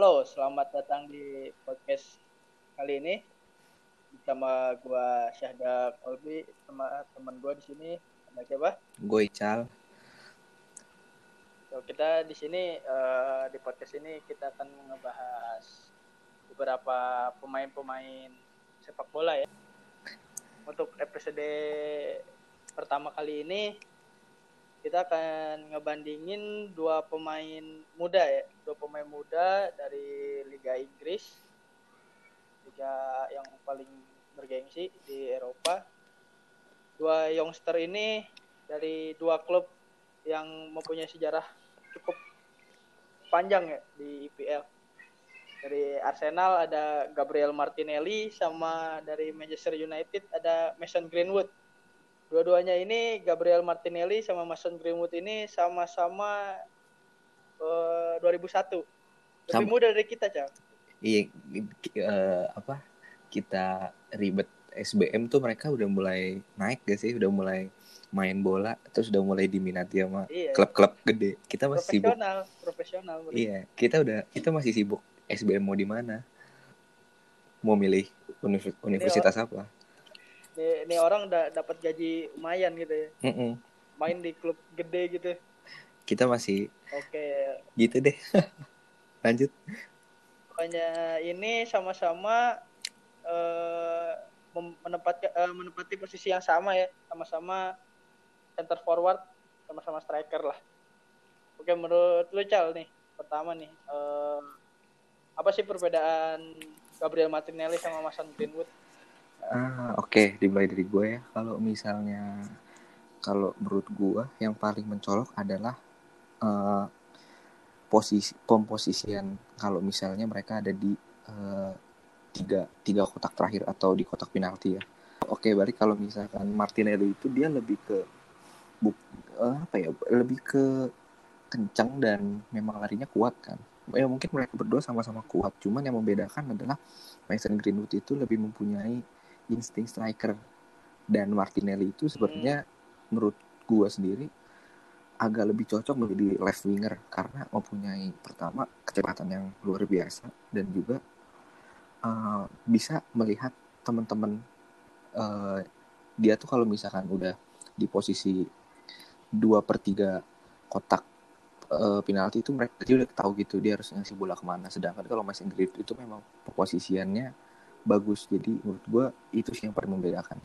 Halo, selamat datang di podcast kali ini bersama gua Syahda Kolbi sama teman gua di sini ada siapa? Gue Ical. So, kita di sini eh, di podcast ini kita akan ngebahas beberapa pemain-pemain sepak bola ya. Untuk episode pertama kali ini kita akan ngebandingin dua pemain muda ya, dua pemain muda dari Liga Inggris, liga yang paling bergengsi di Eropa. Dua youngster ini dari dua klub yang mempunyai sejarah cukup panjang ya di IPL. Dari Arsenal ada Gabriel Martinelli sama dari Manchester United ada Mason Greenwood. Dua-duanya ini Gabriel Martinelli sama Mason Greenwood ini sama-sama eh, 2001. Lebih Sama. muda dari kita, Cak. Iya, eh, apa? Kita ribet SBM tuh mereka udah mulai naik gak sih? Udah mulai main bola, terus udah mulai diminati sama Iya. klub-klub gede. Kita masih sibuk. profesional, profesional. mereka. Iya, kita udah kita masih sibuk SBM mau di mana? Mau milih univ- universitas apa? Ini, ini orang udah dapat gaji lumayan gitu ya. Mm-mm. Main di klub gede gitu. Kita masih Oke, gitu deh. Lanjut. pokoknya ini sama-sama eh, mem- menempati eh, menempati posisi yang sama ya, sama-sama center forward, sama-sama striker lah. Oke, menurut lu Cal nih, pertama nih, eh, apa sih perbedaan Gabriel Martinelli sama Mason Greenwood? Ah, oke, dimulai dari gue ya. Kalau misalnya kalau menurut gue yang paling mencolok adalah eh, posisi pemposisian kalau misalnya mereka ada di eh, tiga tiga kotak terakhir atau di kotak penalti ya. Oke, balik kalau misalkan Martinelli itu dia lebih ke buk, eh, apa ya? Lebih ke kencang dan memang larinya kuat kan. Ya mungkin mereka berdua sama-sama kuat, cuman yang membedakan adalah Mason Greenwood itu lebih mempunyai insting striker. Dan Martinelli itu sebenarnya menurut gua sendiri agak lebih cocok menjadi left winger karena mempunyai pertama kecepatan yang luar biasa dan juga uh, bisa melihat teman-teman uh, dia tuh kalau misalkan udah di posisi dua per tiga kotak uh, penalti itu mereka dia udah tahu gitu dia harus ngasih bola ke mana. Sedangkan kalau Mason Greenwood itu memang posisiannya bagus jadi menurut gua itu sih yang paling membedakan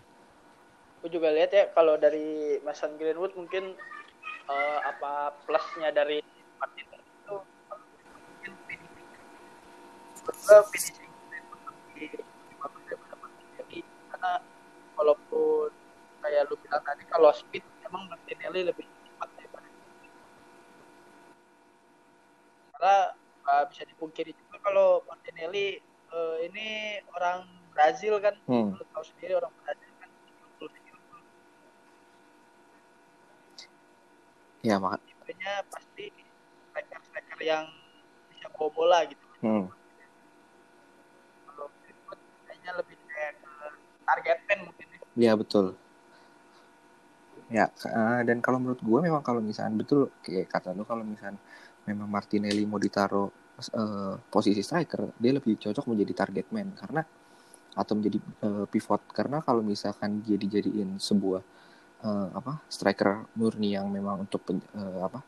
Aku juga lihat ya kalau dari Mason Greenwood mungkin eh, apa plusnya dari Martinelli itu mungkin finishing. Karena walaupun kayak lu bilang tadi kalau speed emang Martinelli lebih cepat daripada karena nggak bisa dipungkiri juga kalau Martinelli eh, ini orang Brazil kan hmm. lu tahu sendiri orang Brazil kan ya mak tipenya pasti striker striker yang bisa bawa bola gitu hmm. kalau Greenwood kayaknya lebih kayak ke target man mungkin ya. Ya betul. Ya eh, dan kalau menurut gue memang kalau misalnya betul kayak kata lu kalau misalnya memang Martinelli mau ditaruh eh, posisi striker dia lebih cocok menjadi target man. Karena atau menjadi eh, pivot. Karena kalau misalkan dia dijadiin sebuah eh, apa striker murni yang memang untuk pen- eh, apa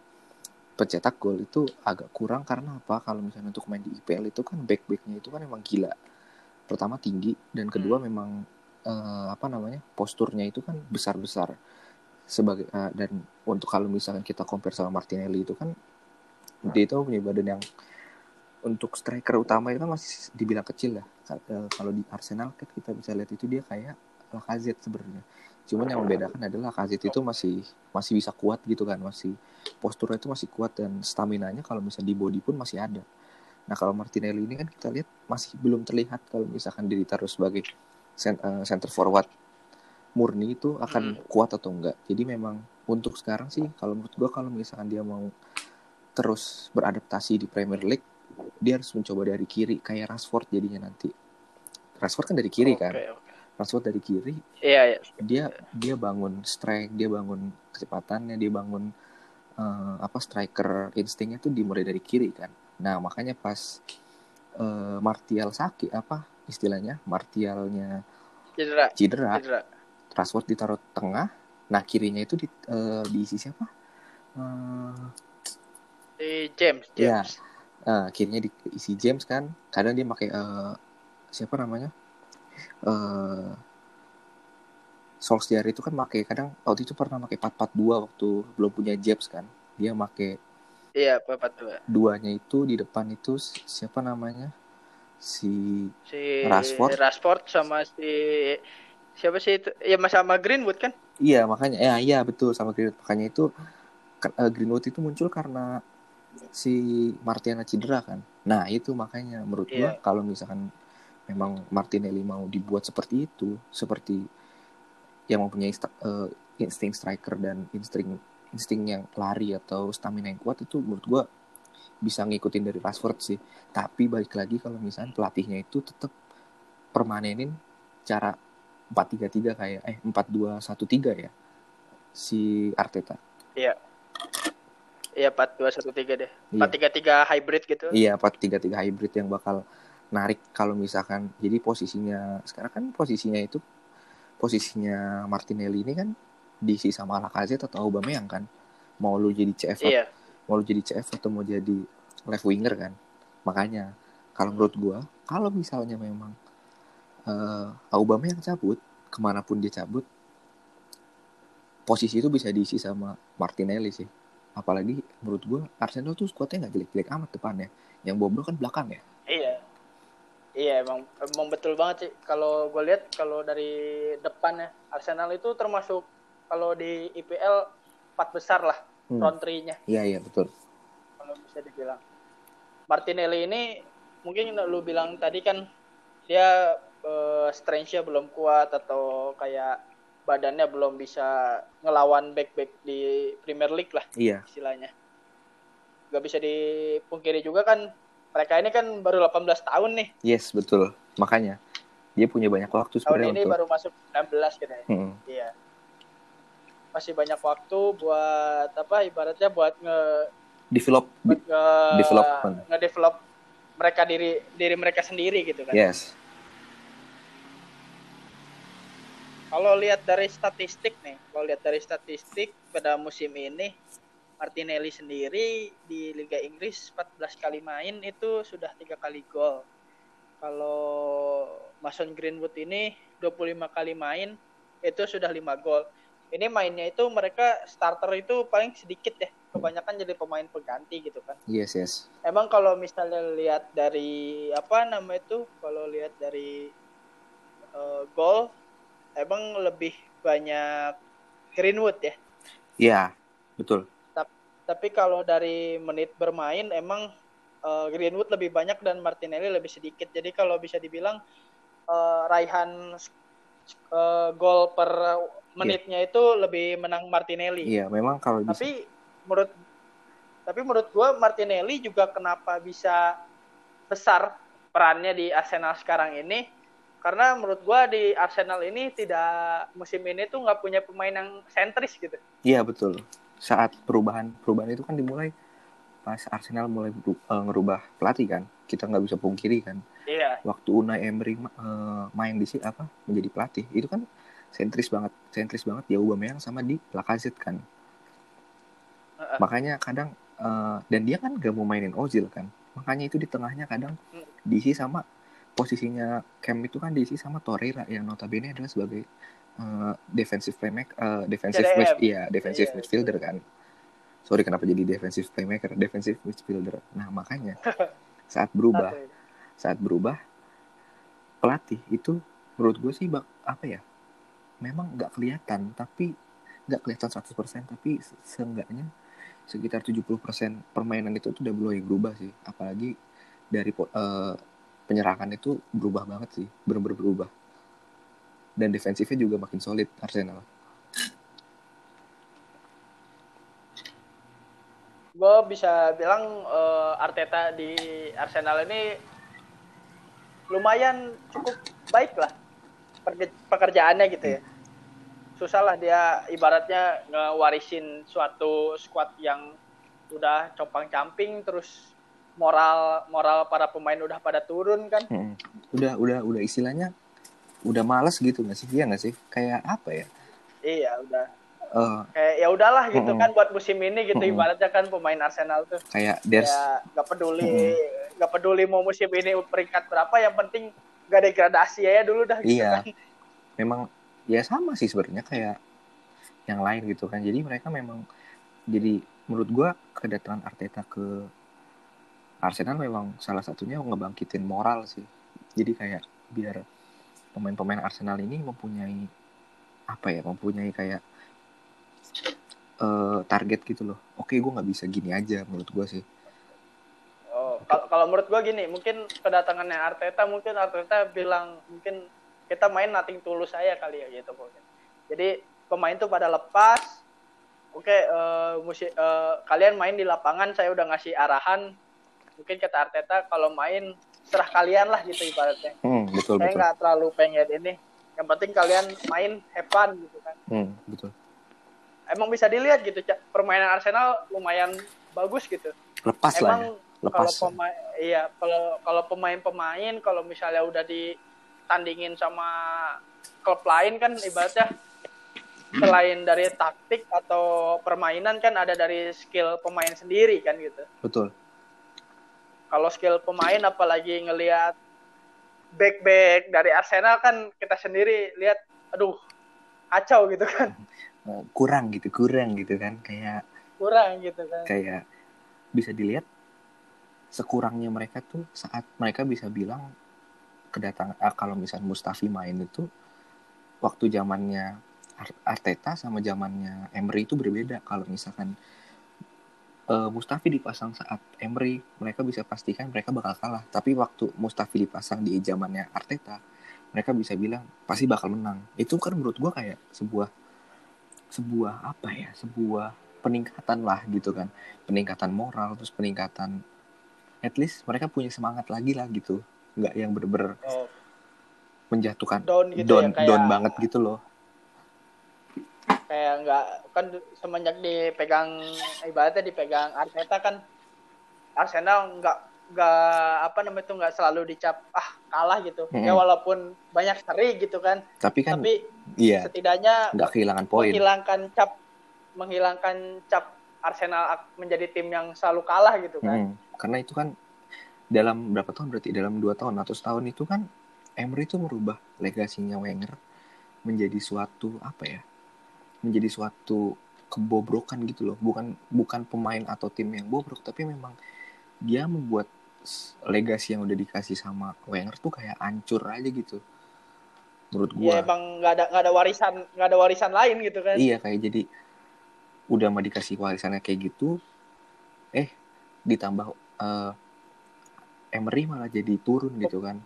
pencetak gol itu agak kurang. Karena apa? Kalau misalnya untuk main di IPL itu kan back backnya itu kan memang gila. Pertama tinggi dan kedua memang eh, apa namanya posturnya itu kan besar besar sebagai eh, dan untuk kalau misalkan kita compare sama Martinelli itu kan dia itu punya badan yang untuk striker utama itu kan masih dibilang kecil lah Ka- eh, kalau di Arsenal kan kita bisa lihat itu dia kayak Lacazette sebenarnya. Cuman yang membedakan adalah Lacazette itu masih masih bisa kuat gitu kan. Masih posturnya itu masih kuat dan stamina nya kalau misalnya di body pun masih ada. Nah kalau Martinelli ini kan kita lihat masih belum terlihat kalau misalkan dia ditaruh sebagai eh, center forward murni itu akan kuat atau enggak. Jadi memang untuk sekarang sih kalau menurut gua kalau misalkan dia mau terus beradaptasi di Premier League, dia harus mencoba dari kiri kayak Rashford jadinya nanti. Rashford kan dari kiri kan. Oke, oke. Rashford dari kiri, Iya, iya. dia dia bangun strength, dia bangun kecepatannya, dia bangun eh, apa striker instingnya tuh dimulai dari kiri kan. Nah makanya pas uh, Martial sakit apa istilahnya Martialnya cedera cedera, cedera. Rashford ditaruh tengah nah kirinya itu di, uh, diisi siapa uh, di James ya uh, kirinya diisi James kan kadang dia pakai uh, siapa namanya? Uh, Solskjaer itu kan pakai kadang waktu itu pernah pakai 442 waktu belum punya James kan. Dia pakai iya 442 duanya itu di depan itu siapa namanya? Si, si Rashford. Rashford sama si siapa sih itu? Ya sama Greenwood kan? Iya makanya ya iya betul sama Greenwood. Makanya itu uh, Greenwood itu muncul karena si Martiana cedera kan. Nah itu makanya menurut yeah. gua kalau misalkan memang Martinelli mau dibuat seperti itu seperti yang mempunyai uh, insting striker dan insting insting yang lari atau stamina yang kuat itu menurut gue bisa ngikutin dari Rashford sih. Tapi balik lagi kalau misalnya pelatihnya itu tetap permanenin cara 4-3-3 kayak eh 4-2-1-3 ya si Arteta. Iya iya 4-2-1-3 deh. Iya. 4-3-3 hybrid gitu. Iya 4-3-3 hybrid yang bakal narik kalau misalkan. Jadi posisinya sekarang kan posisinya itu posisinya Martinelli ini kan diisi sama Lacazette atau Aubameyang kan. Mau lu jadi CF iya. mau lu jadi CF atau mau jadi left winger kan. Makanya kalau menurut gua kalau misalnya memang uh, Aubameyang cabut ke mana pun dia cabut posisi itu bisa diisi sama Martinelli sih apalagi menurut gua Arsenal tuh skuadnya nggak jelek-jelek amat depannya yang bobrok kan belakang ya iya Iya emang emang betul banget sih kalau gue lihat kalau dari depan ya Arsenal itu termasuk kalau di IPL empat besar lah hmm. front three-nya. Iya iya betul. Kalau bisa dibilang. Martinelli ini mungkin lu bilang tadi kan dia uh, strength-nya belum kuat atau kayak badannya belum bisa ngelawan back-back di Premier League lah iya. istilahnya. Gak bisa dipungkiri juga kan mereka ini kan baru 18 tahun nih. Yes, betul. Makanya dia punya banyak waktu sebenarnya Tahun ini untuk... baru masuk 16 gitu ya. Hmm. Iya. Masih banyak waktu buat apa ibaratnya buat nge develop buat nge development. nge-develop mereka diri diri mereka sendiri gitu kan. Yes. Kalau lihat dari statistik nih, kalau lihat dari statistik pada musim ini Martinelli sendiri di Liga Inggris 14 kali main itu sudah tiga kali gol. Kalau Mason Greenwood ini 25 kali main itu sudah lima gol. Ini mainnya itu mereka starter itu paling sedikit ya. Kebanyakan jadi pemain pengganti gitu kan. Yes, yes. Emang kalau misalnya lihat dari apa nama itu? Kalau lihat dari uh, gol emang lebih banyak Greenwood ya? Iya, betul tapi kalau dari menit bermain emang uh, Greenwood lebih banyak dan Martinelli lebih sedikit. Jadi kalau bisa dibilang uh, raihan uh, gol per menitnya yeah. itu lebih menang Martinelli. Iya, yeah, memang kalau Tapi bisa. menurut tapi menurut gue Martinelli juga kenapa bisa besar perannya di Arsenal sekarang ini karena menurut gue di Arsenal ini tidak musim ini tuh nggak punya pemain yang sentris gitu. Iya betul saat perubahan perubahan itu kan dimulai pas Arsenal mulai uh, ngerubah pelatih kan kita nggak bisa pungkiri kan iya. waktu Unai Emery uh, main di sini apa menjadi pelatih itu kan sentris banget sentris banget dia Aubameyang sama di Lacazette kan makanya kadang uh, dan dia kan gak mau mainin Ozil kan makanya itu di tengahnya kadang hmm. diisi sama posisinya Cam itu kan diisi sama Torreira yang notabene adalah sebagai uh, defensive playmaker uh, defensive mid, iya defensive yeah. midfielder kan. Sorry kenapa jadi defensive playmaker defensive midfielder. Nah makanya saat berubah saat berubah pelatih itu menurut gue sih bak apa ya memang nggak kelihatan tapi nggak kelihatan 100% tapi seenggaknya sekitar 70% permainan itu tuh udah mulai berubah sih. Apalagi dari uh, penyerangan itu berubah banget sih benar-benar berubah dan defensifnya juga makin solid Arsenal. Gue bisa bilang uh, Arteta di Arsenal ini lumayan cukup baik lah pekerjaannya gitu ya. Susah lah dia ibaratnya ngewarisin suatu squad yang udah compang camping terus moral moral para pemain udah pada turun kan? Mm-mm. udah udah udah istilahnya udah males gitu nggak sih? Iya nggak sih? Kayak apa ya? Iya udah. Eh, kayak ya udahlah gitu Mm-mm. kan buat musim ini gitu Mm-mm. ibaratnya kan pemain Arsenal tuh. Kayak there's ya nggak peduli nggak peduli mau musim ini peringkat berapa yang penting gak degradasi ya dulu dah gitu Iya. kan. Memang ya sama sih sebenarnya kayak yang lain gitu kan. Jadi mereka memang jadi menurut gua kedatangan Arteta ke Arsenal memang salah satunya ngebangkitin moral sih jadi kayak biar pemain-pemain Arsenal ini mempunyai apa ya mempunyai kayak eh, target gitu loh oke gue nggak bisa gini aja menurut gua sih Oh, kalau menurut gua gini, mungkin kedatangannya Arteta mungkin Arteta bilang mungkin kita main nating tulus saya kali ya gitu mungkin. Jadi pemain tuh pada lepas. Oke, eh, musi- eh, kalian main di lapangan saya udah ngasih arahan. Mungkin kata Arteta kalau main serah kalian lah gitu ibaratnya. hmm, betul Saya nggak terlalu pengen ini. Yang penting kalian main have fun gitu kan. hmm, betul Emang bisa dilihat gitu, permainan Arsenal lumayan bagus gitu. lepas lah ya Emang lepas kalau pemain iya kalau kalau pemain-pemain kalau misalnya udah ditandingin sama klub lain kan ibaratnya selain dari taktik atau permainan kan ada dari skill pemain sendiri kan gitu. betul Kalau skill pemain apalagi ngelihat back-back dari Arsenal kan kita sendiri lihat aduh kacau gitu kan. Eh, kurang gitu kurang gitu kan kayak Kurang gitu kan. kayak bisa dilihat sekurangnya mereka tuh saat mereka bisa bilang kedatangan ah, kalau misal Mustafi main itu waktu zamannya Ar- Arteta sama zamannya Emery itu berbeda kalau misalkan eh, Mustafi dipasang saat Emery mereka bisa pastikan mereka bakal kalah. Tapi waktu Mustafi dipasang di zamannya Arteta mereka bisa bilang pasti bakal menang. Itu kan menurut gua kayak sebuah sebuah apa ya sebuah peningkatan lah gitu kan. Peningkatan moral terus peningkatan at least mereka punya semangat lagi lah gitu. Nggak yang bener-bener Oh, menjatuhkan down gitu down ya kayak down banget gitu loh kayak nggak kan semenjak dipegang ibaratnya dipegang Arteta kan Arsenal nggak nggak apa namanya itu nggak selalu dicap ah kalah gitu. Mm-mm. ya walaupun banyak seri gitu kan tapi kan tapi iya setidaknya nggak kehilangan poin. menghilangkan cap menghilangkan cap Arsenal menjadi tim yang selalu kalah gitu kan. Mm, karena itu kan dalam berapa tahun? Berarti dalam dua tahun atau setahun itu kan Emery itu merubah legasinya Wenger menjadi suatu apa ya menjadi suatu kebobrokan gitu loh. Bukan bukan pemain atau tim yang bobrok tapi memang dia membuat legasi yang udah dikasih sama Wenger tuh kayak hancur aja gitu. Menurut gua. ya emang nggak ada nggak ada warisan nggak ada warisan lain gitu kan. Iya kayak jadi udah mau dikasih warisannya kayak gitu, eh ditambah eh Emery malah jadi turun gitu kan.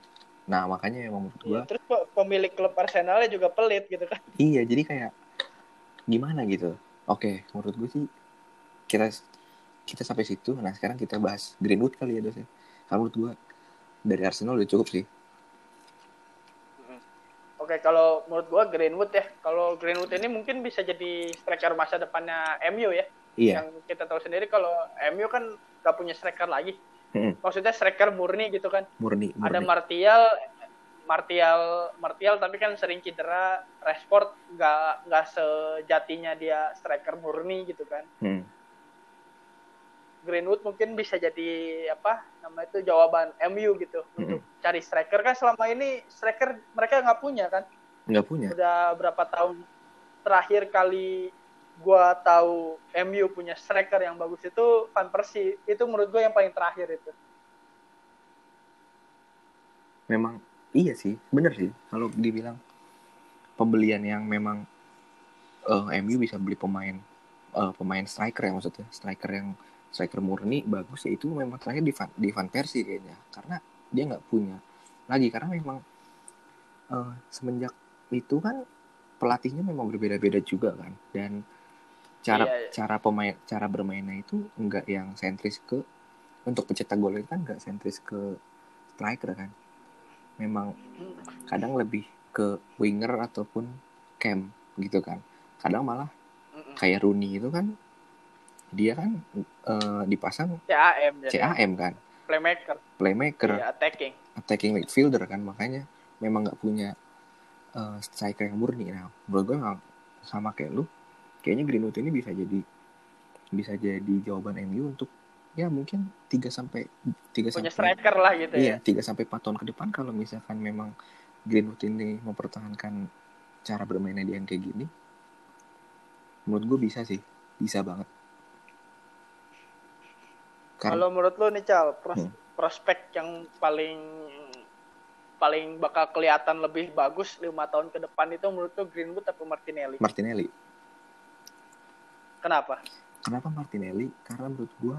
Nah makanya emang menurut gua Iya, terus pe- pemilik klub Arsenalnya juga pelit gitu kan. Iya jadi kayak gimana gitu. Oke menurut gue sih kita kita sampai situ. Nah sekarang kita bahas Greenwood kali ya dosnya. Kalau menurut gua dari Arsenal udah cukup sih. Oke, kalau menurut gua Greenwood ya, kalau Greenwood ini mungkin bisa jadi striker masa depannya MU ya. Iya. Yang kita tahu sendiri kalau MU kan gak punya striker lagi. Mm-mm. Maksudnya striker murni gitu kan. Murni. Ada murni. Martial, Martial, Martial tapi kan sering cedera. Rashford nggak nggak sejatinya dia striker murni gitu kan. Hmm. Greenwood mungkin bisa jadi apa nama itu jawaban MU gitu untuk cari striker kan selama ini striker mereka nggak punya kan. Nggak punya. udah berapa tahun terakhir kali gua tahu MU punya striker yang bagus itu Van Persie itu menurut gua yang paling terakhir itu memang iya sih bener sih. Kalau dibilang pembelian yang memang eh, MU bisa beli pemain eh, pemain striker ya maksudnya. Striker yang striker murni bagus ya itu memang terakhir di Van, di Van Persie kayaknya. Karena dia nggak punya lagi. Karena memang eh, semenjak itu kan pelatihnya memang berbeda-beda juga kan. Dan cara Iya, iya. cara pemain cara bermainnya itu enggak yang sentris ke untuk pencetak gol itu kan enggak sentris ke striker kan memang kadang lebih ke winger ataupun cam gitu kan. Kadang malah kayak Rooney itu kan dia kan eh, dipasang CAM CAM kan. Playmaker. Playmaker. Iya attacking. Attacking midfielder kan makanya memang nggak punya uh, striker yang murni. Nah menurut gue memang sama kayak lu kayaknya Greenwood ini bisa jadi bisa jadi jawaban MU untuk ya mungkin 3 sampai 3 punya sampai striker lah gitu iya ya. 3 sampai 4 tahun ke depan kalau misalkan memang Greenwood ini mempertahankan cara bermainnya dia yang kayak gini menurut gue bisa sih bisa banget. Karena kalau menurut lu nih Cal pros- Hmm. prospek yang paling paling bakal kelihatan lebih bagus lima tahun ke depan itu menurut lu Greenwood atau Martinelli? Martinelli. Kenapa? Kenapa Martinelli? Karena menurut gue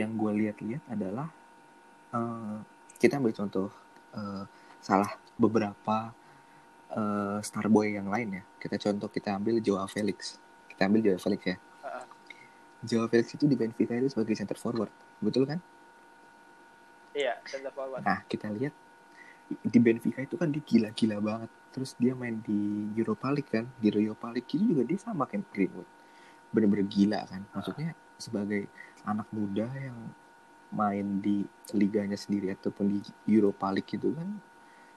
yang gue lihat-lihat adalah eh, kita ambil contoh eh, salah beberapa eh, starboy yang lain ya. Kita contoh kita ambil Joao Felix. Kita ambil Joao Felix ya. Heeh. Joao Felix itu di Benfica itu sebagai center forward, betul kan? iya center forward Nah kita lihat di Benfica itu kan dia gila-gila banget. Terus dia main di Europa League kan, di Europa League itu juga dia sama kayak Greenwood. Bener-bener gila kan. Maksudnya sebagai anak muda yang main di liganya sendiri ataupun di Europa League itu kan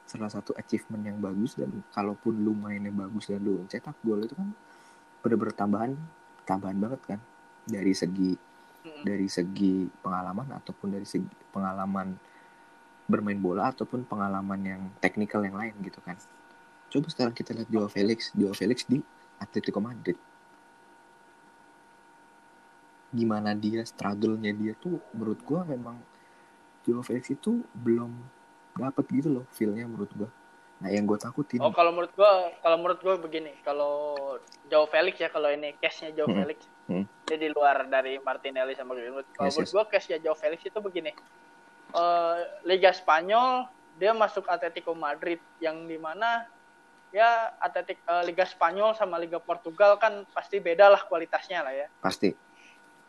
salah satu achievement yang bagus dan kalaupun lu mainnya bagus dan lu cetak gol itu kan bener-bener tambahan tambahan banget kan dari segi dari segi pengalaman ataupun dari segi pengalaman bermain bola ataupun pengalaman yang teknikal yang lain gitu kan. Coba sekarang kita lihat Joao Felix, Joao Felix di Atletico Madrid. Gimana dia struggle-nya dia tuh menurut gua memang Joao Felix itu belum dapat gitu loh feel-nya menurut gua. Nah, yang gue takutin Oh kalau menurut gua kalau menurut gua begini kalau Joe Felix ya kalau ini case-nya Joe Hmm. Felix Hmm. dia di luar dari Martinelli sama Greenwood. Kalau Yes, menurut yes. gua case-nya Joe Felix itu begini. Eh, Liga Spanyol dia masuk Atletico Madrid yang di mana ya Atletik eh, Liga Spanyol sama Liga Portugal kan pasti beda lah kualitasnya lah ya. pasti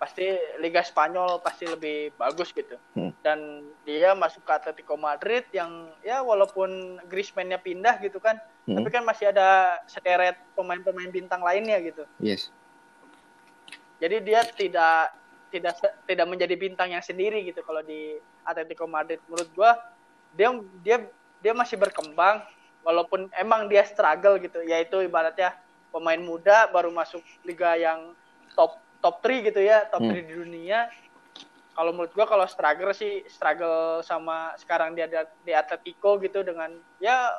Pasti Liga Spanyol pasti lebih bagus gitu. Hmm. Dan dia masuk ke Atletico Madrid yang ya walaupun Griezmann-nya pindah gitu kan, Hmm. tapi kan masih ada sederet pemain-pemain bintang lainnya gitu. yes. Jadi dia tidak tidak tidak menjadi bintang yang sendiri gitu kalau di Atletico Madrid. Menurut gua dia dia dia masih berkembang walaupun emang dia struggle gitu. Yaitu ibaratnya pemain muda baru masuk liga yang top top 3 gitu ya, top Hmm. 3 di dunia. Kalau menurut gua kalau struggle sih struggle sama sekarang dia di, di Atletico gitu dengan ya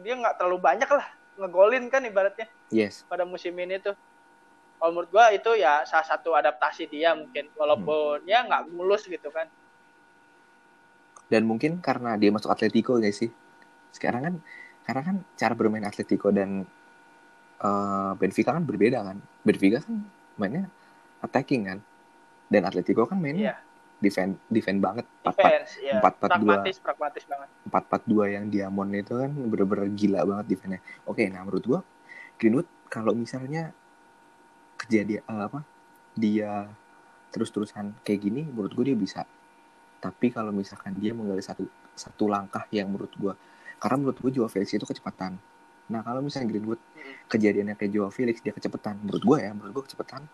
dia nggak terlalu banyak lah ngegolin kan ibaratnya Yes. pada musim ini tuh. Kalau menurut gua itu ya salah satu adaptasi dia mungkin walaupun ya nggak mulus gitu kan. Dan mungkin karena dia masuk Atletico guys sih. Sekarang kan karena kan cara bermain Atletico dan eh, Benfica kan berbeda kan. Benfica kan mainnya attacking kan. Dan Atletico kan mainnya Iya, defend defend banget. 4 defense ya. 4-4-2. Pragmatis, pragmatis banget. 4-4-2 yang Diamond itu kan bener-bener gila banget defense-nya. Oke, nah menurut gua Greenwood kalau misalnya kejadian eh, apa dia terus-terusan kayak gini menurut gue dia bisa tapi kalau misalkan dia mengambil satu satu langkah yang menurut gue karena menurut gue Joao Felix itu kecepatan nah kalau misalnya Greenwood kejadiannya kayak Joao Felix dia kecepatan menurut gue ya menurut gue kecepatan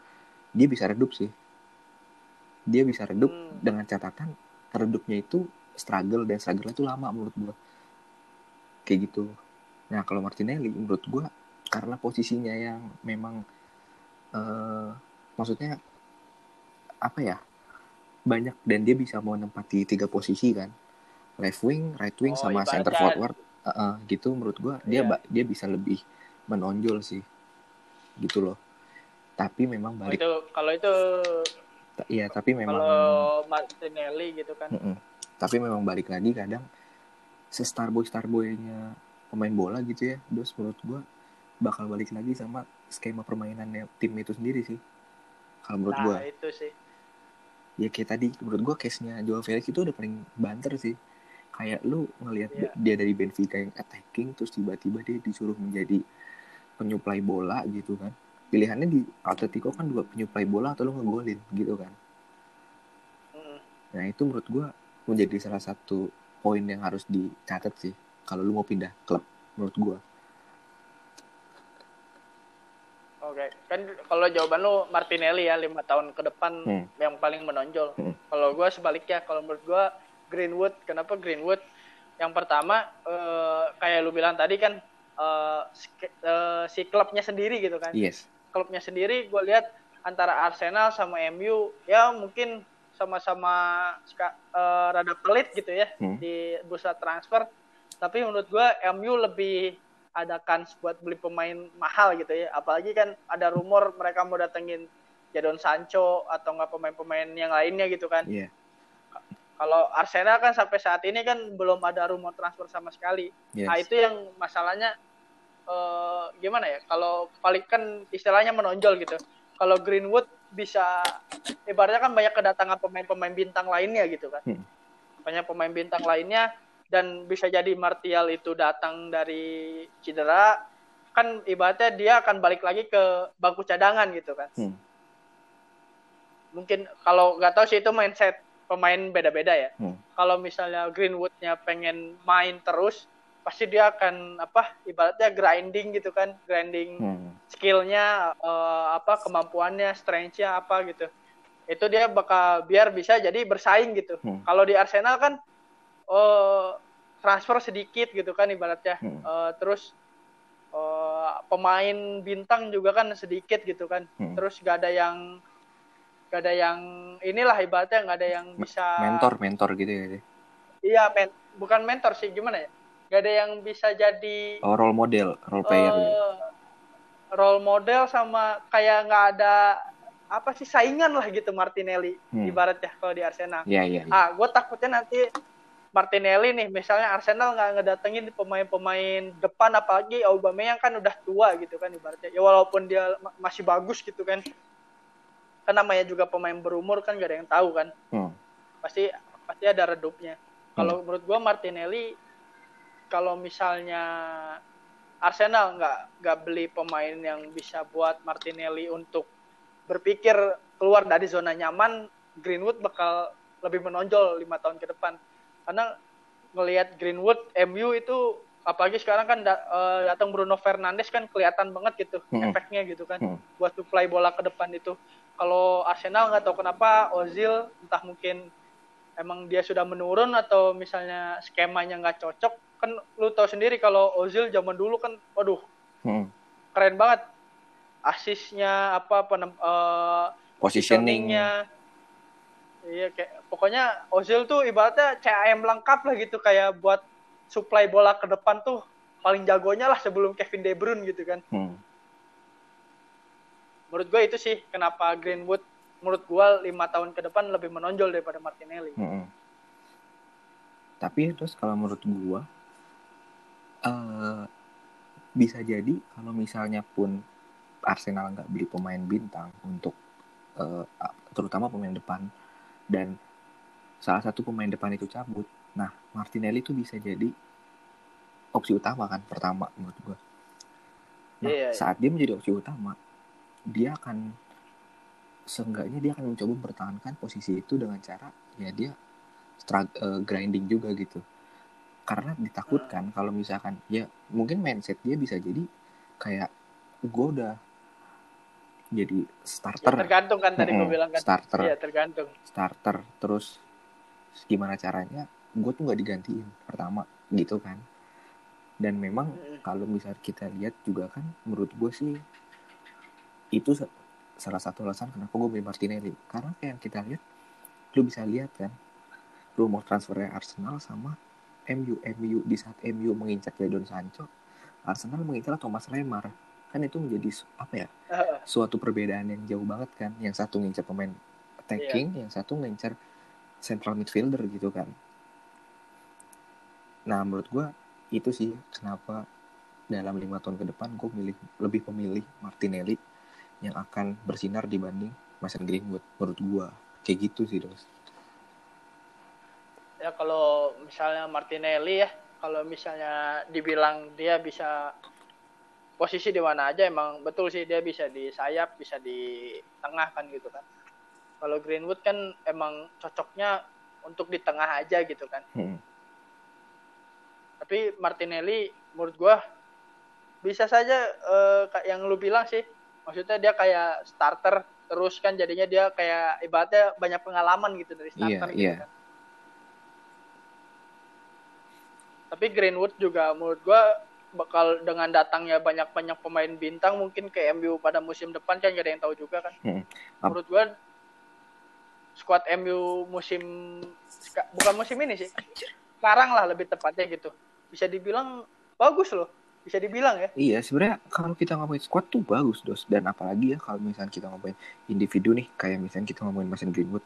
dia bisa redup sih. Dia bisa redup Hmm. dengan catatan redupnya itu struggle dan struggle itu lama menurut gue kayak gitu. Nah kalau Martinelli menurut gue karena posisinya yang memang eh maksudnya apa ya banyak dan dia bisa mau menempati tiga posisi kan. Left wing right wing Oh, sama center forward. Eh, eh, gitu menurut gue dia Iya. dia bisa lebih menonjol sih. Gitu loh tapi memang Oh, balik itu kalau itu iya tapi memang kalau Martinelli gitu kan. Mm-mm. Tapi memang balik lagi kadang se starboy starboynya pemain bola gitu ya, terus menurut gua bakal balik lagi sama skema permainannya tim itu sendiri sih. Kalau menurut Nah, gua, itu sih. ya kayak tadi menurut gua case-nya Joao Felix itu udah paling banter sih. Kayak lu ngelihat Iya. dia dari Benfica yang attacking terus tiba-tiba dia disuruh menjadi penyuplai bola gitu kan. Pilihannya di Atletico kan dua penyuplai bola atau lu ngegolin gitu kan. Nah itu menurut gue menjadi salah satu poin yang harus dicatat sih kalau lu mau pindah klub menurut gue. Oke, kan kalau jawaban lu Martinelli ya lima tahun ke depan Hmm. yang paling menonjol. Hmm. Kalau gua sebaliknya, kalau menurut gua Greenwood. Kenapa Greenwood? Yang pertama eh, kayak lu bilang tadi kan eh, si, eh, si klubnya sendiri gitu kan. Yes. Klubnya sendiri gue lihat antara Arsenal sama MU ya mungkin sama-sama eh, rada pelit gitu ya Hmm. di bursa transfer. Tapi menurut gua MU lebih ada kans buat beli pemain mahal gitu ya. Apalagi kan ada rumor mereka mau datengin Jadon Sancho atau enggak pemain-pemain yang lainnya gitu kan. Iya. Kalau Arsenal kan sampai saat ini kan belum ada rumor transfer sama sekali. Yes. Nah itu yang masalahnya eh, gimana ya? Kalau paling kan istilahnya menonjol gitu. Kalau Greenwood bisa ibaratnya kan banyak kedatangan pemain-pemain bintang lainnya gitu kan. Hmm. Banyak pemain bintang lainnya dan bisa jadi Martial itu datang dari cedera kan ibaratnya dia akan balik lagi ke bangku cadangan gitu kan. Hmm. Mungkin kalau nggak tahu sih itu mindset pemain beda-beda ya Hmm. kalau misalnya Greenwoodnya pengen main terus pasti dia akan apa ibaratnya grinding gitu kan grinding Hmm. skillnya eh, apa kemampuannya strengthnya apa gitu itu dia bakal biar bisa jadi bersaing gitu Hmm. kalau di Arsenal kan eh, transfer sedikit gitu kan ibaratnya Hmm. Eh, terus eh, pemain bintang juga kan sedikit gitu kan Hmm. terus gak ada yang gak ada yang inilah ibaratnya nggak ada yang bisa Mentor, mentor gitu ya. Iya, men bukan mentor sih, gimana ya? Gak ada yang bisa jadi Oh, role model, role player. gitu. eh, role model sama kayak nggak ada apa sih saingan lah gitu Martinelli Hmm. ibaratnya kalau di Arsenal. Iya, iya. iya. Ah, gue takutnya nanti Martinelli nih, misalnya Arsenal nggak ngedatengin pemain-pemain depan apalagi Aubameyang kan udah tua gitu kan ibaratnya. Ya walaupun dia ma- masih bagus gitu kan. Kan namanya juga pemain berumur kan gak ada yang tahu kan Hmm. pasti pasti ada redupnya. Kalau menurut gua Martinelli kalau misalnya Arsenal nggak nggak beli pemain yang bisa buat Martinelli untuk berpikir keluar dari zona nyaman, Greenwood bakal lebih menonjol lima tahun ke depan. Karena ngelihat Greenwood MU itu apalagi sekarang kan da- eh, datang Bruno Fernandes kan kelihatan banget gitu Hmm. efeknya gitu kan Hmm. buat supply bola ke depan itu. Kalau Arsenal nggak tahu kenapa Ozil entah mungkin emang dia sudah menurun atau misalnya skemanya nggak cocok kan lu tahu sendiri kalau Ozil zaman dulu kan waduh Hmm. keren banget asisnya apa penem, Positioning. positioningnya iya kayak pokoknya Ozil tuh ibaratnya CAM lengkap lah gitu kayak buat supply bola ke depan tuh paling jagonya lah sebelum Kevin De Bruyne gitu kan Hmm. menurut gue itu sih kenapa Greenwood menurut gue lima tahun ke depan lebih menonjol daripada Martinelli Mm-mm. Tapi terus kalau menurut gua eh bisa jadi kalau misalnya pun Arsenal nggak beli pemain bintang untuk eh, terutama pemain depan dan salah satu pemain depan itu cabut, nah Martinelli itu bisa jadi opsi utama kan pertama menurut gua. Nah Iya, iya. saat dia menjadi opsi utama, dia akan seenggaknya dia akan mencoba mempertahankan posisi itu dengan cara ya dia eh, grinding juga gitu karena ditakutkan kalau misalkan ya mungkin mindset dia bisa jadi kayak gue udah jadi Ya, starter tergantung kan tadi gue Mm-mm, bilang kan. starter. Iya tergantung. Starter terus gimana caranya? Gue tuh nggak digantiin pertama gitu kan. Dan memang kalau misal kita lihat juga kan menurut gue sih itu sa- salah satu alasan kenapa gue beli Martinelli. Karena kayak yang kita lihat lu bisa lihat kan rumor transfernya Arsenal sama MU MU di saat MU mengincar Jadon Sancho Arsenal mengincar Thomas Lemar kan itu menjadi apa ya suatu perbedaan yang jauh banget kan. Yang satu ngincar pemain attacking yang satu ngincar central midfielder gitu kan. Nah menurut gue itu sih kenapa dalam lima tahun ke depan gue milih lebih memilih Martinelli yang akan bersinar dibanding Mason Greenwood menurut gue kayak gitu sih dos ya kalau misalnya Martinelli ya kalau misalnya dibilang dia bisa posisi di mana aja emang betul sih dia bisa di sayap bisa di tengah kan gitu kan kalau Greenwood kan emang cocoknya untuk di tengah aja gitu kan Hmm. tapi Martinelli menurut gua bisa saja eh, yang lu bilang sih maksudnya dia kayak starter terus kan jadinya dia kayak ibaratnya banyak pengalaman gitu dari starter Iya, gitu iya. kan. Tapi Greenwood juga menurut gua bakal dengan datangnya banyak-banyak pemain bintang mungkin ke MU pada musim depan kan gak ada yang tahu juga kan. Hmm. Menurut gua squad MU musim bukan musim ini sih. Sekarang lah lebih tepatnya gitu. Bisa dibilang bagus loh. Bisa dibilang ya. Iya, sebenarnya kalau kita ngomongin squad tuh bagus, Dos. Dan apalagi ya kalau misalnya kita ngomongin individu nih, kayak misalnya kita ngomongin Mason Greenwood.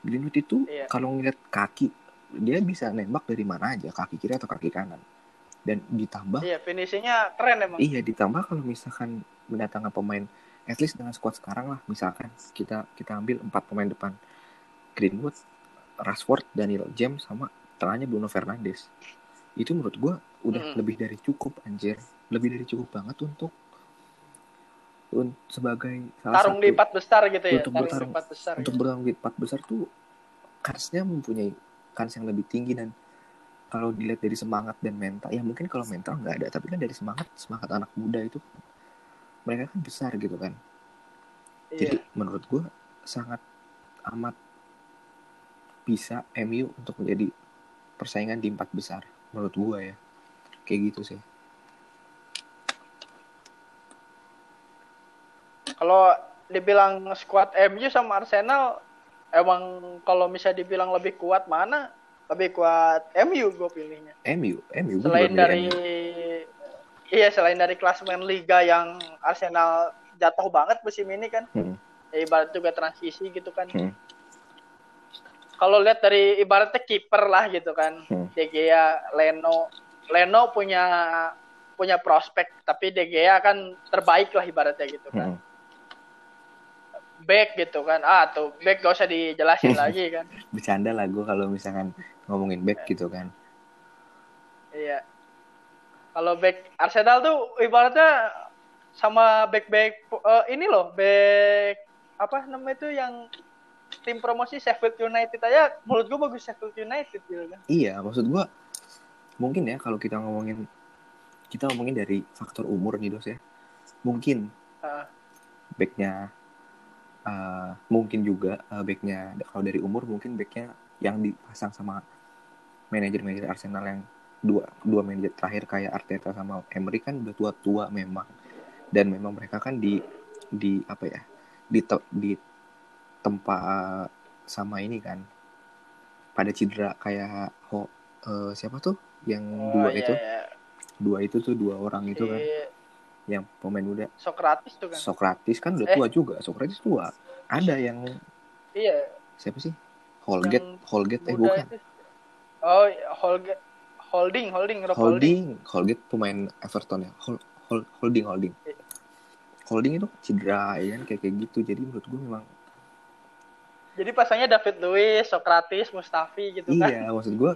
Greenwood itu Iya. kalau ngeliat kaki, dia bisa nembak dari mana aja, kaki kiri atau kaki kanan. Dan ditambah, Iya, finishingnya keren emang. iya ditambah kalau misalkan mendatangkan pemain, at least dengan squad sekarang lah, misalkan kita kita ambil empat pemain depan, Greenwood, Rashford, Daniel James, sama tengahnya Bruno Fernandes. Itu menurut gua udah lebih dari cukup anjir, lebih dari cukup banget untuk un- sebagai salah Tarung satu di empat besar gitu ya. Untuk Tarung di bertarung- empat besar. untuk gitu. bertarung di empat besar tuh kansnya mempunyai kans yang lebih tinggi dan kalau dilihat dari semangat dan mental ya mungkin kalau mental nggak ada tapi kan dari semangat semangat anak muda itu mereka kan besar gitu kan. Jadi Iya. menurut gua sangat amat bisa MU untuk menjadi persaingan di empat besar menurut gua ya. Kayak gitu sih. Kalau dibilang squad MU sama Arsenal emang kalau bisa dibilang lebih kuat mana? Lebih kuat MU gue pilihnya. MU MU Selain dari MU. Iya, selain dari klasemen liga yang Arsenal jatuh banget musim ini kan. Hmm. Ya, ibarat juga transisi gitu kan. Hmm. Kalau lihat dari ibaratnya kiper lah gitu kan. Hmm. De Gea, Leno. Leno punya punya prospek, tapi De Gea kan terbaik lah ibaratnya gitu kan. Hmm. Back gitu kan. Ah, tuh back gak usah dijelasin lagi kan. bercanda lah gue kalau misalkan ngomongin back gitu kan Iya. Kalau back Arsenal tuh ibaratnya sama back-back eh, ini loh, back apa namanya itu yang tim promosi Sheffield United aja menurut gua bagus Sheffield United gitu kan. Iya, maksud gua mungkin ya kalau kita ngomongin kita ngomongin dari faktor umur nih dos ya. Mungkin Ah. backnya eh, mungkin juga eh, backnya kalau dari umur mungkin backnya yang dipasang sama manajer-manajer Arsenal yang dua dua manajer terakhir kayak Arteta sama Emery kan udah tua-tua memang. Dan memang mereka kan di di apa ya di te- di tempat sama ini kan pada cedera kayak ho eh, siapa tuh yang Oh, dua iya, itu? iya. dua itu tuh dua orang itu kan. Si yang pemain muda Sokratis tuh kan. Sokratis kan udah Eh. tua juga Sokratis tua ada yang iya, siapa sih Holgate Yang Holgate eh bukan itu. Oh, Holge- holding, holding, Rob holding. Holgate pemain Everton ya Hol, Hol- holding holding Iya. holding itu cedera ya kan kayak kayak gitu jadi menurut gue memang Jadi pasangnya David Luiz, Sokratis, Mustafi gitu kan. iya maksud gue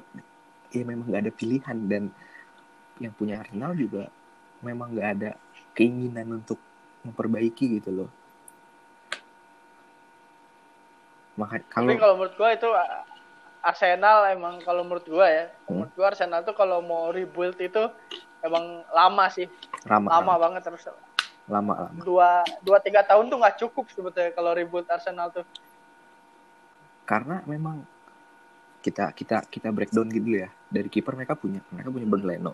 ya memang nggak ada pilihan dan yang punya Arsenal juga memang nggak ada keinginan untuk memperbaiki gitu loh maka Tapi kalau kalau menurut gua itu Arsenal emang kalau menurut gua ya, Hmm. menurut gua Arsenal tuh kalau mau rebuild itu emang lama sih, lama lama lama banget terus lama, lama. dua dua tiga tahun tuh nggak cukup sebetulnya kalau rebuild Arsenal tuh. karena memang kita kita kita breakdown gitu ya dari kiper mereka punya mereka punya Bernd Leno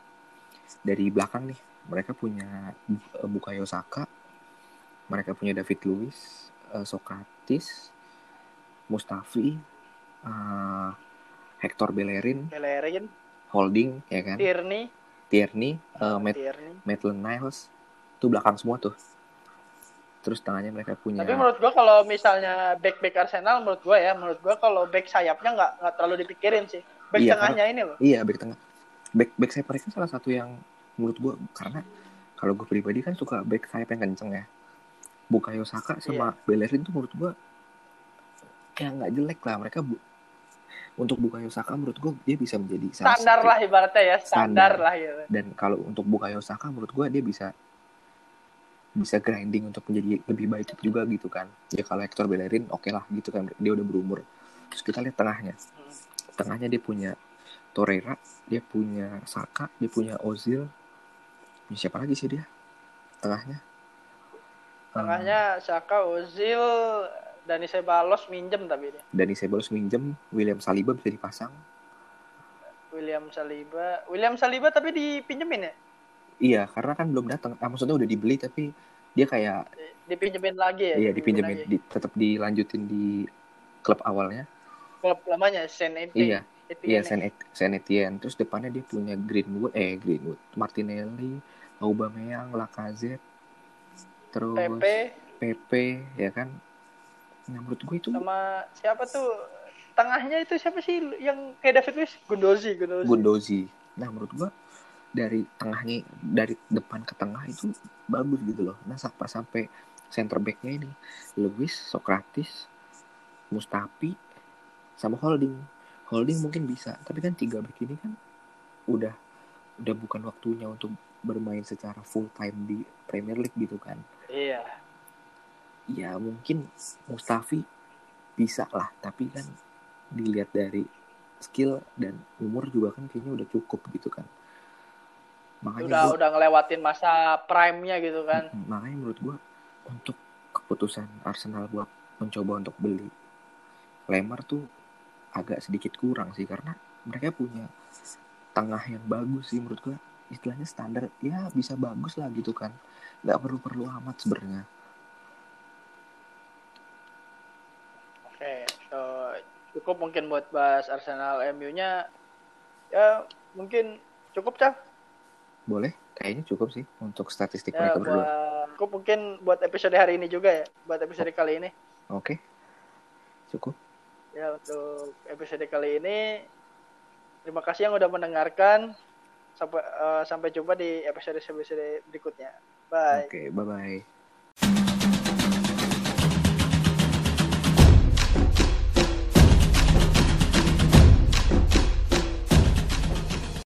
dari belakang nih mereka punya Bu- Bukayo Saka mereka punya David Luiz eh, Sokratis Mustafi eh, Hector Bellerin Bellerin, Holding ya kan Tierney, Tierney eh, Matt Tierney. Maitland Niles itu belakang semua tuh terus tangannya mereka punya Tapi menurut gua kalau misalnya back back Arsenal menurut gua ya, menurut gua kalau back sayapnya nggak nggak terlalu dipikirin sih. Back Iya, tengahnya ini loh. Iya back tengah. Back back sayap mereka salah satu yang menurut gue karena kalau gue pribadi kan suka back sayap yang kenceng ya. Bukayo Saka sama Bellerin tuh menurut gue ya nggak jelek lah mereka bu- untuk Bukayo Saka menurut gue dia bisa menjadi Standar satu- lah ibaratnya ya, standar, Standar. lah gitu. dan kalau untuk Bukayo Saka menurut gue dia bisa bisa grinding untuk menjadi lebih baik juga gitu kan ya kalau Hector Bellerin oke lah gitu kan dia udah berumur terus kita lihat tengahnya Hmm. tengahnya dia punya Torreira dia punya Saka dia punya Ozil siapa lagi sih dia tengahnya Tengahnya Saka, Ozil, Dani Ceballos minjem tapi dia. Dani Ceballos minjem, William Saliba bisa dipasang. William Saliba, William Saliba tapi dipinjemin ya? Iya, karena kan belum datang. Ah, maksudnya udah dibeli tapi dia kayak dipinjemin lagi ya? iya dipinjemin, di, tetap dilanjutin di klub awalnya. Klub lamanya Saint Etienne. Iya, iya Saint, Et Saint Etienne. Terus depannya dia punya Greenwood, eh Greenwood, Martinelli, Aubameyang, Lacazette, terus PP, PP, ya kan? Nah, menurut gue itu sama siapa tuh tengahnya itu siapa sih yang kayak David Luiz? Gundozi, Gundozi. Gundozi. Nah, menurut gue dari tengahnya dari depan ke tengah itu bagus gitu loh. Nah, sampai sampai center backnya ini Lewis, Socrates, Mustafi, sama Holding. Holding mungkin bisa, tapi kan tiga back ini kan udah udah bukan waktunya untuk bermain secara full time di Premier League gitu kan. Iya. Ya mungkin Mustafi bisa lah, tapi kan dilihat dari skill dan umur juga kan kayaknya udah cukup gitu kan. Makanya udah gua, udah ngelewatin masa prime-nya gitu kan. Makanya menurut gua untuk keputusan Arsenal buat mencoba untuk beli Lemar tuh agak sedikit kurang sih karena mereka punya tengah yang bagus sih menurut gua. Istilahnya standar ya bisa bagus lah gitu kan. Nggak perlu perlu amat sebenarnya. Oke so, cukup mungkin buat bahas Arsenal MU nya ya mungkin cukup cah boleh kayaknya cukup sih untuk statistik ya, mereka berdua. cukup mungkin buat episode hari ini juga ya buat episode kali ini. Oke cukup ya untuk episode kali ini terima kasih yang udah mendengarkan. Sampai uh, sampai jumpa di episode episode berikutnya. Bye. Oke okay, bye bye